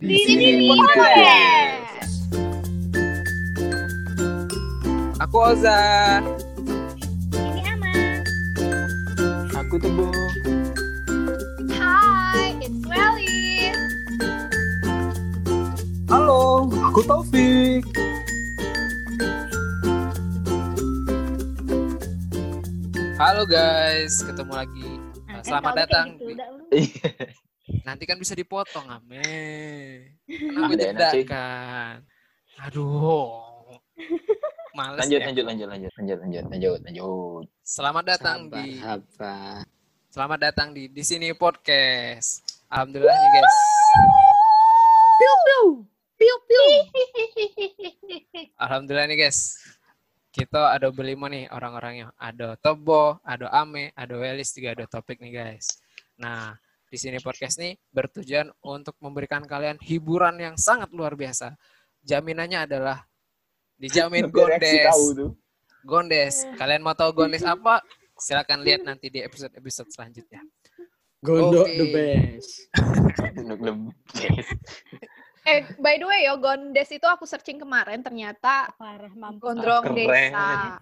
Di sini podcast. Aku Oza. Ini aman. Aku Tebo. Hai, it's Welly. Halo, aku Taufik. Halo guys, ketemu lagi. Nah, Selamat kan datang gitu, di-. Nanti kan bisa dipotong, ame. Kan Ah, aku udah enak, cuy. kan. Aduh. Males Lanjut, ya. lanjut, lanjut, lanjut, lanjut, lanjut, lanjut, lanjut. Selamat datang Sabar, di sabar. Selamat datang di di sini podcast. Alhamdulillah nih guys. Piu piu. Piu piu. Alhamdulillah nih guys. Kita ada berlima nih orang-orangnya. Ada Tobo, ada Ame, ada Welis, juga ada Topik nih guys. Nah, di sini podcast nih bertujuan untuk memberikan kalian hiburan yang sangat luar biasa. Jaminannya adalah dijamin gondes. Gondes. Kalian mau tahu gondes apa? Silakan lihat nanti di episode-episode selanjutnya. Gondok Oke. the best. Untuk lebih. Eh, by the way yo, Gondes itu aku searching kemarin ternyata Parah mampus. gondrong Keren. desa.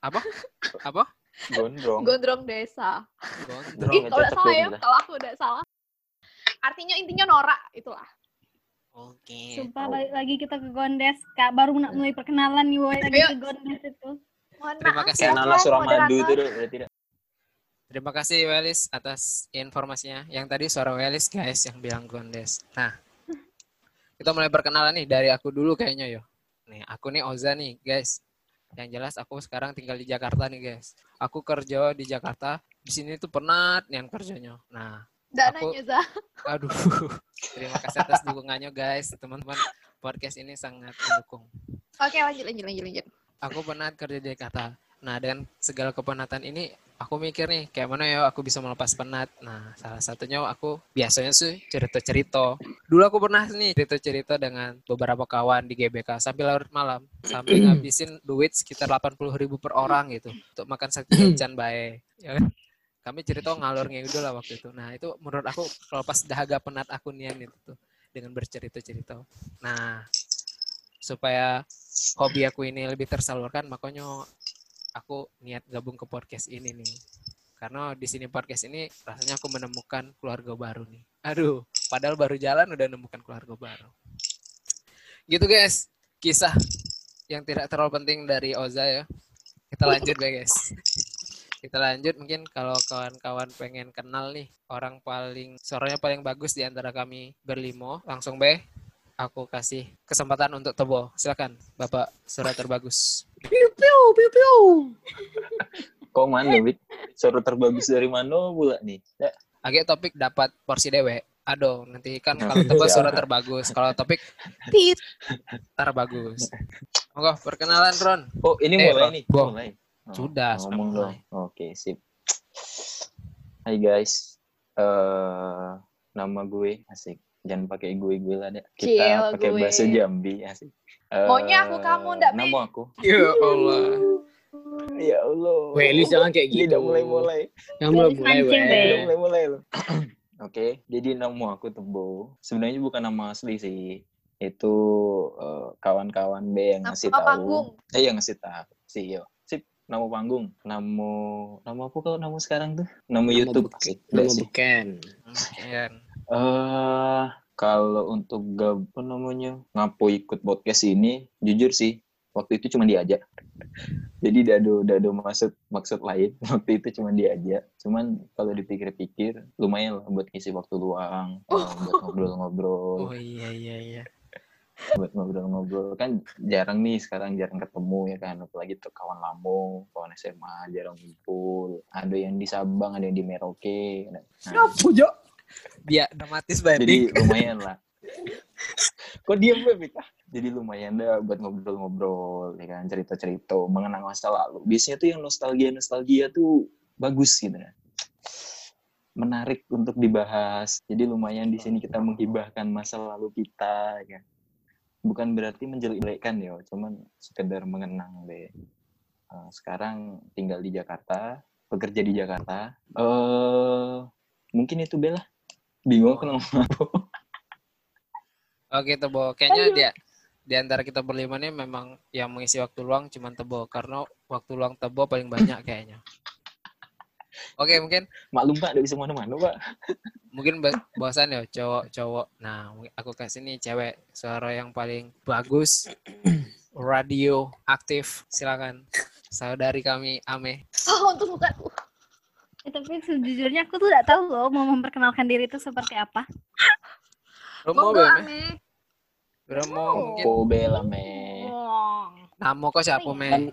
Apa? Apa? Gondrong. Gondrong desa. Gondrong. Ih, kalau salah ya, kalau aku udah salah. Artinya intinya norak itulah. Oke. Sumpah balik lagi kita ke Gondes. Kak baru nak mulai perkenalan nih woy lagi Ayo. ke Gondes itu. Mohon Terima maaf kasih. ya, Nala Suramadu itu berarti tidak. Terima kasih Welis atas informasinya. Yang tadi suara Welis guys yang bilang Gondes. Nah, kita mulai perkenalan nih dari aku dulu kayaknya yo. Nih, aku nih Oza nih guys. Yang jelas aku sekarang tinggal di Jakarta nih guys. Aku kerja di Jakarta. Di sini tuh penat nih kerjanya. Nah, Aku- Dananya, Za. aduh. Terima kasih atas dukungannya guys. Teman-teman podcast ini sangat mendukung. Oke, lanjut, lanjut, lanjut, lanjut. aku penat kerja di Jakarta. Nah, dengan segala kepenatan ini, aku mikir nih, kayak mana ya aku bisa melepas penat. Nah, salah satunya aku biasanya sih cerita-cerita. Dulu aku pernah nih cerita-cerita dengan beberapa kawan di GBK sambil larut malam. Sampai ngabisin duit sekitar 80 ribu per orang gitu. Untuk makan satu jajan baik. Ya kan? Kami cerita ngalur ngidul lah waktu itu. Nah, itu menurut aku melepas dahaga penat aku nian itu tuh. Dengan bercerita-cerita. Nah, supaya hobi aku ini lebih tersalurkan makanya aku niat gabung ke podcast ini nih. Karena di sini podcast ini rasanya aku menemukan keluarga baru nih. Aduh padahal baru jalan udah nemukan keluarga baru. Gitu guys. Kisah yang tidak terlalu penting dari Oza ya. Kita lanjut ya guys. Kita lanjut mungkin kalau kawan-kawan pengen kenal nih orang paling suaranya paling bagus di antara kami berlimo langsung be aku kasih kesempatan untuk Tebo. Silakan, Bapak suara terbagus. Piu piu piu piu. Kok mana, Wik? Suara terbagus dari mana pula nih? Ya, Agak topik dapat porsi dewe. Aduh, nanti kan kalau Tebo Siap. suara terbagus, kalau topik tit terbagus. Monggo perkenalan Ron. Oh, ini Eh, mulai nih. Mulai. Oh, Sudah, sudah ngomong mulai. dong. Oke, sip. Hai guys. Eh nama gue asik. Jangan pakai gue gue lah deh. Kita pakai gue. bahasa Jambi asik. Eh, Maunya aku, kamu, ndak, Be? Nama aku. Ya Allah. Ya Allah. Welis jangan kayak gitu. udah mulai-mulai. Yang mulai mulai Mancing, Be. Udah mulai-mulai loh. Oke, jadi nama aku Tebo. Sebenarnya bukan nama asli sih. Itu eh, kawan-kawan B yang Nama ngasih tahu. panggung. Eh, yang ngasih tahu. Sih, yo. Sip, nama panggung. Nama nama apa kalau nama sekarang tuh? Nama, Nama YouTube. Asik. Nama Udah bukan. Sekian. Eh, kalau untuk gab apa namanya ngapo ikut podcast ini, jujur sih waktu itu cuma diajak. Jadi dado dado maksud maksud lain waktu itu cuma diajak. Cuman kalau dipikir-pikir lumayan lah buat ngisi waktu luang, eh, buat ngobrol-ngobrol, Oh iya iya iya. buat ngobrol-ngobrol kan jarang nih sekarang jarang ketemu ya kan apalagi tuh kawan Lampung, kawan SMA jarang ngumpul. Ada yang di Sabang, ada yang di Merauke. Nah, Jo? Biar dramatis banget. jadi lumayan lah. Kok diem Beb? Jadi lumayan dah buat ngobrol-ngobrol ya kan? Cerita-cerita mengenang masa lalu. Biasanya tuh yang nostalgia nostalgia tuh bagus gitu kan. Menarik untuk dibahas. Jadi lumayan di sini kita menghibahkan masa lalu kita ya kan? Bukan berarti menjelek-jelekan ya cuman sekedar mengenang deh. Eh, sekarang tinggal di Jakarta bekerja di Jakarta. Eh mungkin itu Bella bingung aku ngomong apa Oke Tebo, kayaknya dia di antara kita berlima nih memang yang mengisi waktu luang cuman Tebo karena waktu luang Tebo paling banyak kayaknya. Oke mungkin Maklum Pak, tidak bisa mana-mana Pak. mungkin bosan ya cowok-cowok. Nah aku kasih nih cewek suara yang paling bagus, radio aktif. Silakan saudari kami Ame. Oh, untuk mukaku. Eh, tapi sejujurnya aku tuh tidak tahu loh mau memperkenalkan diri itu seperti apa. Lo mau Monggo, Be, Me? Ame. Udah mau mungkin Oh, bela me. nama kok siapa Me?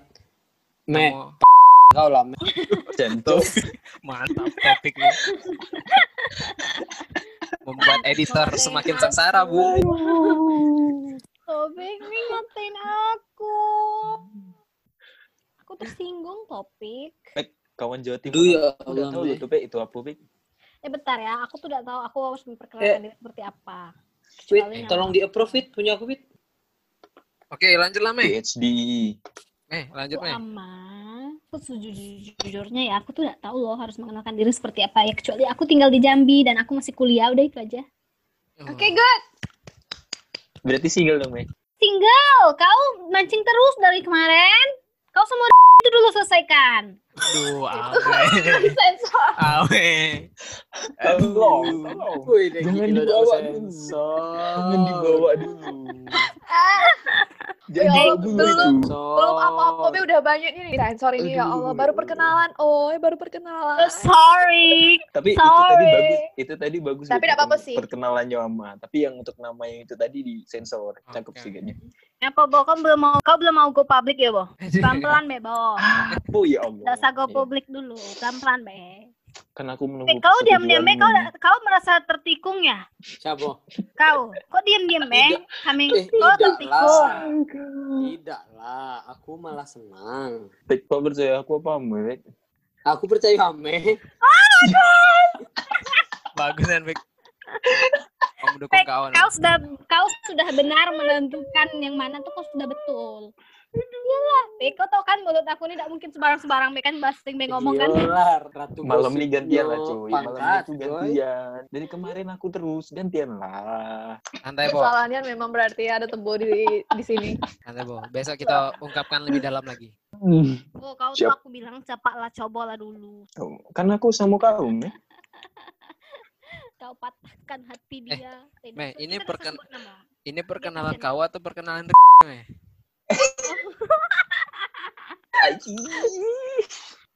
Me, Namo- kau lah, me. Jantung. Mantap topik nih. Membuat editor semakin sengsara, Bu. Topik nih ngatain aku. Aku tersinggung topik. Kawan Jawa Timur. Duh ya Aku udah tahu loh tuh, Pe, itu apa, Pe? Eh bentar ya, aku tuh tidak tahu aku harus memperkenalkan diri seperti apa. Wait, Kecuali tolong di approve it, punya aku, Wit. Oke, lanjut lah, Me. PhD. Me, lanjut, Aku Me. ama. Aku sejujurnya ya, aku tuh tidak tahu loh harus mengenalkan diri seperti apa ya. Kecuali aku tinggal di Jambi dan aku masih kuliah, udah itu aja. Oke, good. Berarti single dong, Me. Single, kau mancing terus dari kemarin. Kau semua itu dulu selesaikan. Aduh, Ame. Sensor. Ame. Tolong, Jangan dibawa dulu. sensor. Jangan dibawa dulu. Ah, Eh, dibawa dulu belum. itu. belum apa-apa, udah banyak ini. Sensor ini ya Allah, baru perkenalan. Oh, baru perkenalan. Oh, sorry. Tapi itu tadi Sorry. bagus. Itu tadi bagus. Tapi loh, nggak apa-apa sih. Perkenalannya sama. Tapi yang untuk nama yang itu tadi di sensor. Cakep Oke. sih kayaknya. Apa, Bo? Kau belum mau, kau belum mau go public ya, Bo? Pelan-pelan, Be, Bo. Oh ya Allah. Tidak usah go Iya. public dulu. Pelan-pelan, Be. Kan aku menunggu. Eh, kau diam-diam, Be. Kau, persetujuanmu. kau merasa tertikung ya? Siapa? Kau, kok diam-diam, Be? Kami, Eh, kau tertikung. Tidak lah, aku malah senang. Pek, kau percaya aku apa, Mek? Aku percaya Ame. Bagus kan, Bek. Kamu dukung Pek, kawan. Kau sudah, kau sudah benar menentukan yang mana tuh kau sudah betul. Iyalah, Be. Kau tau kan mulut aku ini tidak mungkin sembarang-sembarang, Be. Kan bahasa Be ngomong kan. Iyalah, Ratu Malam ini gantian lah, cuy. Malam ini Pangkat, tuh coy. gantian. Dari kemarin aku terus gantian lah. Santai, Bo. Kesalahannya memang berarti ada tebo di di sini. Santai, Bo. Besok kita ungkapkan lebih dalam lagi. Oh, kau tuh aku bilang cepatlah cobalah dulu. Oh, Kan aku sama kau, Mek. Kau patahkan hati Eh, dia. Eh, Me, ini perken-. Ini perkenalan kau atau perkenalan Me?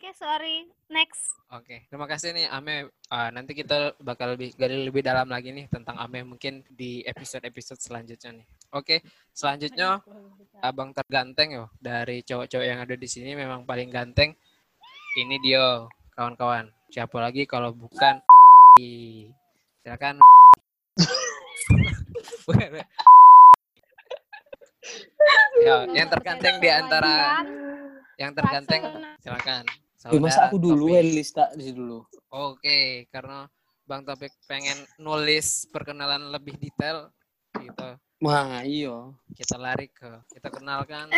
Oke, sorry. Next. Oke, terima kasih nih Ame. Ah, nanti kita bakal lebih gali lebih dalam lagi nih tentang Ame mungkin di episode-episode selanjutnya nih. Oke, selanjutnya abang terganteng yo dari cowok-cowok yang ada di sini memang paling ganteng. Ini dia kawan-kawan. Siapa lagi kalau bukan silakan. ya, yang terganteng di antara yang terganteng silakan. Eh, masa Saudara aku dulu, Topik. Elis tak di dulu. Oke, karena Bang Topik pengen nulis perkenalan lebih detail gitu. Wah, iya. Kita lari ke kita kenalkan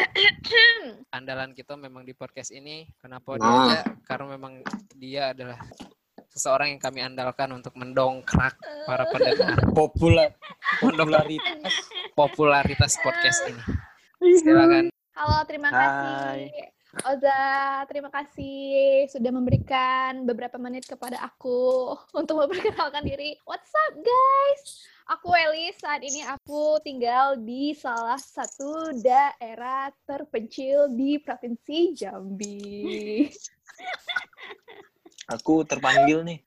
andalan kita memang di podcast ini. Kenapa Nah. diajak? Karena memang dia adalah seseorang yang kami andalkan untuk mendongkrak para pendengar mendongkrak popularitas. popularitas podcast ini. Silakan. Halo, terima Hai. kasih. Oza, terima kasih sudah memberikan beberapa menit kepada aku untuk memperkenalkan diri. What's up, guys? Aku Elis, saat ini aku tinggal di salah satu daerah terpencil di Provinsi Jambi. Aku terpanggil nih.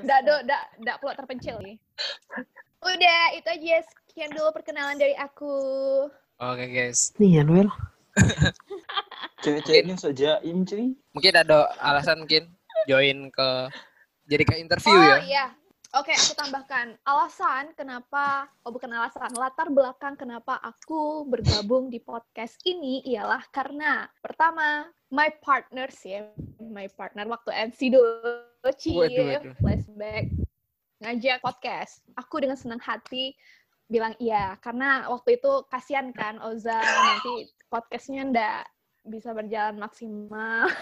Nggak, do, nggak, nggak pulau terpencil nih. Udah, itu aja. Sekian dulu perkenalan dari aku. Oke, guys. Nih, Anuel. Cewek-ceweknya sajain, cuy. Mungkin ada alasan mungkin join ke jadi ke interview oh ya. iya. Oke, aku tambahkan. Alasan kenapa, oh bukan alasan, latar belakang kenapa aku bergabung di podcast ini ialah karena pertama, my partners ya, my partner waktu MC dulu, Cie, flashback, ngajak podcast. Aku dengan senang hati bilang iya, karena waktu itu kasihan kan Oza nanti podcastnya ndak bisa berjalan maksimal.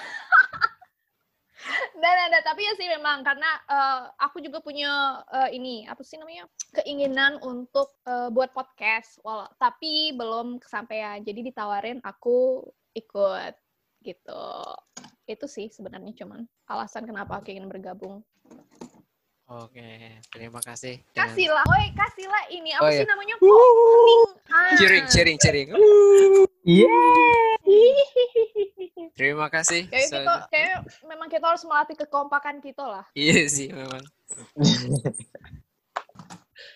Dan ada tapi ya sih memang karena eh, aku juga punya eh, ini apa sih namanya keinginan untuk eh, buat podcast, Wala- tapi belum kesampaian. Jadi ditawarin aku ikut gitu. Itu sih sebenarnya cuman alasan kenapa aku ingin bergabung. Oke, terima kasih. dengan- Kasihlah, woi kasihlah ini apa Oh, sih iya. namanya? Opening. Ah. Cheering, cheering, cheering. Iya. Terima kasih. Kayak kita, sudah- kayak memang kita harus melatih kekompakan kita lah. Iya sih memang.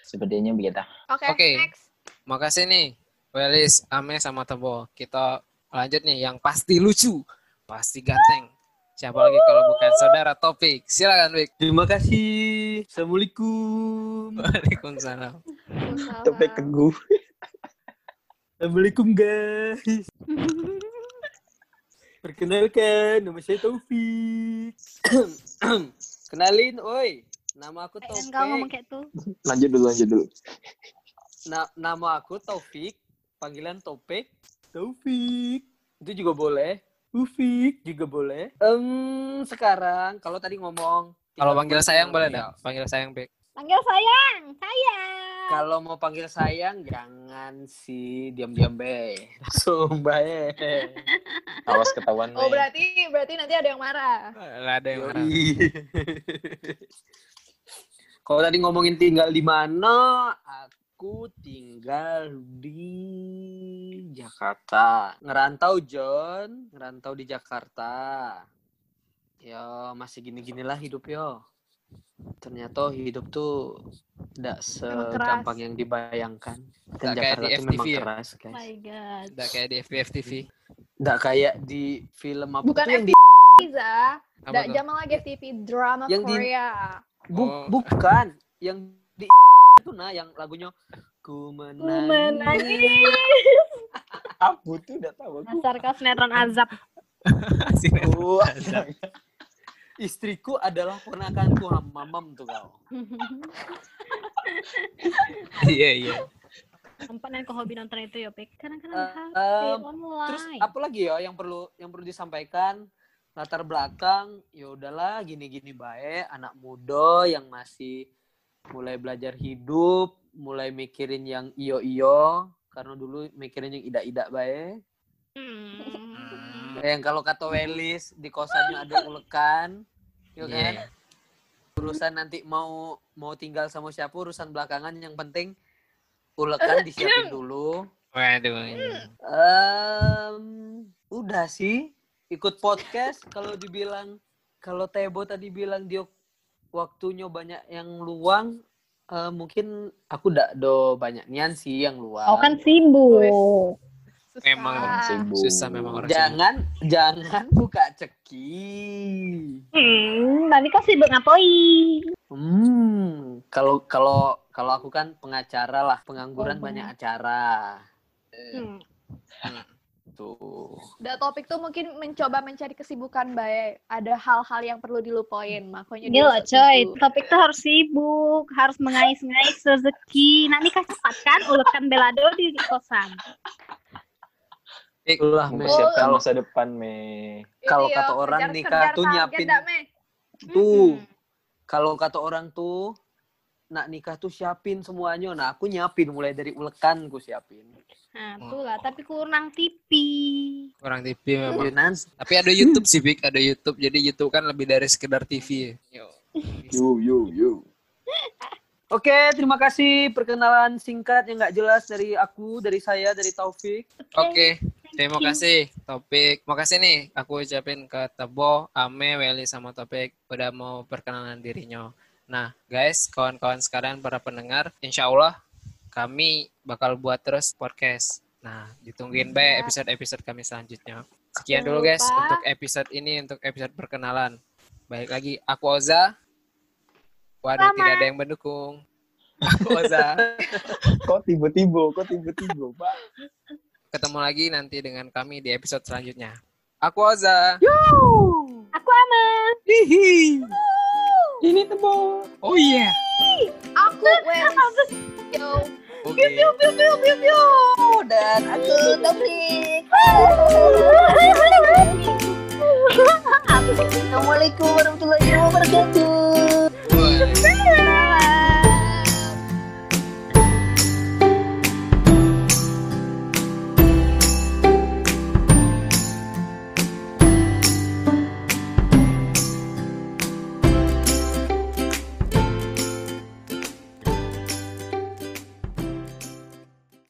Sepertinya begitu. Oke, Oke. next. Makasih nih, Welis, Ame, sama Tebo. Kita lanjut nih, yang pasti lucu, pasti ganteng. Siapa lagi kalau bukan saudara Topik? Silakan, Wik. Terima kasih. Assalamualaikum. Waalaikumsalam. Topik teguh. Assalamualaikum guys. Perkenalkan, nama saya Taufik. Kenalin, oi. Nama aku Kan kau ngomong Taufik. kayak tuh. Lanjut dulu, lanjut dulu. Na- nama aku Taufik. Panggilan Topik. Taufik. Itu juga boleh. Ufik juga boleh. Em, sekarang kalau tadi ngomong Kalau panggil sayang boleh dah? Panggil sayang, Bek. Panggil sayang, sayang. Kalau mau panggil sayang jangan sih diam-diam be. Langsung bae. Awas ketahuan. Oh berarti berarti nanti ada yang marah. Lah ada yang marah. Kalau tadi ngomongin tinggal di mana, aku tinggal di Jakarta. Ngerantau John, ngerantau di Jakarta. Ya masih gini-ginilah hidup yo. Ternyata hidup tuh tidak segampang yang dibayangkan. Dan Nggak kayak Jakarta di tuh FTV memang ya? keras, Oh guys. my god. Kayak di FBF TV. Nggak kayak di film apa Bukan tuh yang di Nggak tuh? zaman lagi TV drama Yang di- Korea. Bu- Oh. bukan yang di itu nah yang lagunya ku Ku menangis. menangis. Aku tuh udah tahu. aku. Dasar kau sinetron azab. Asik. Oh, istriku adalah ponakanku mamam tuh kau. Iya, iya. Tempat yang kau hobi nonton itu ya, Pek. Kadang-kadang HP em, online. Terus apa lagi ya yang perlu yang perlu disampaikan latar belakang ya udahlah gini-gini baik anak muda yang masih mulai belajar hidup mulai mikirin yang iyo iyo karena dulu mikirin yang idak-idak baik Hmm. yang kalau kata Welis di kosannya ada ulekan yuk kan Iya. urusan nanti mau mau tinggal sama siapa urusan belakangan yang penting ulekan disiapin dulu Waduh. Em, udah sih ikut podcast kalau dibilang kalau Tebo tadi bilang dia waktunya banyak yang luang eh, mungkin aku ndak do banyak nian sih yang luang. Kau kan sibuk. Susah. Memang Sibuk. susah memang orang sibuk. jangan jangan buka ceki. Hmm, tapi kau sibuk ngapain? Hmm, kalau kalau kalau aku kan pengacara lah, pengangguran Oh, banyak acara. Hmm. Tuh. Da topik tuh mungkin mencoba mencari kesibukan baik. Ada hal-hal yang perlu dilupain, makanya dia Gila coy, topik tuh harus sibuk, harus mengais-ngais rezeki. Nanti nikah cepat kan, ulekan belado di kosan. Itulah Me. Mempersiapkan kalau masa depan, Mei. Ini kalau ya, kata orang kejar- nikah kejar tuh nyiapin- tuh Hmm. kalau kata orang tuh nak nikah tuh siapin semuanya. Nah, aku nyiapin mulai dari ulekan ku siapin. Nah, tuh lah, tapi kurang TV. Kurang TV memang. Ya, Nans. Tapi ada YouTube sih, Bik. Ada YouTube. Jadi YouTube kan lebih dari sekedar TV. Yo. Yo, yo, yo. Oke, terima kasih perkenalan singkat yang nggak jelas dari aku, dari saya, dari Taufik. Oke, terima kasih Topik. Makasih nih aku ucapin ke Tebo, Ame, Weli sama Topik udah mau perkenalan dirinya. Nah, guys, kawan-kawan sekalian para pendengar, insya Allah kami bakal buat terus podcast. Nah, ditungguin baik episode-episode kami selanjutnya. Sekian Jangan dulu guys lupa. untuk episode ini, untuk episode perkenalan. Baik lagi, aku Oza. Waduh, Sama. tidak ada yang mendukung. Aku Oza. Kok tiba-tiba, kok tiba-tiba, Pak? Ketemu lagi nanti dengan kami di episode selanjutnya. Aku Oza. Aku aman. Hihi. Ini tebo. Oh iya. Aku Welis. Yo. Oke. Piu, piu, piu, piu. Dan aku Taufik. Assalamualaikum warahmatullahi wabarakatuh.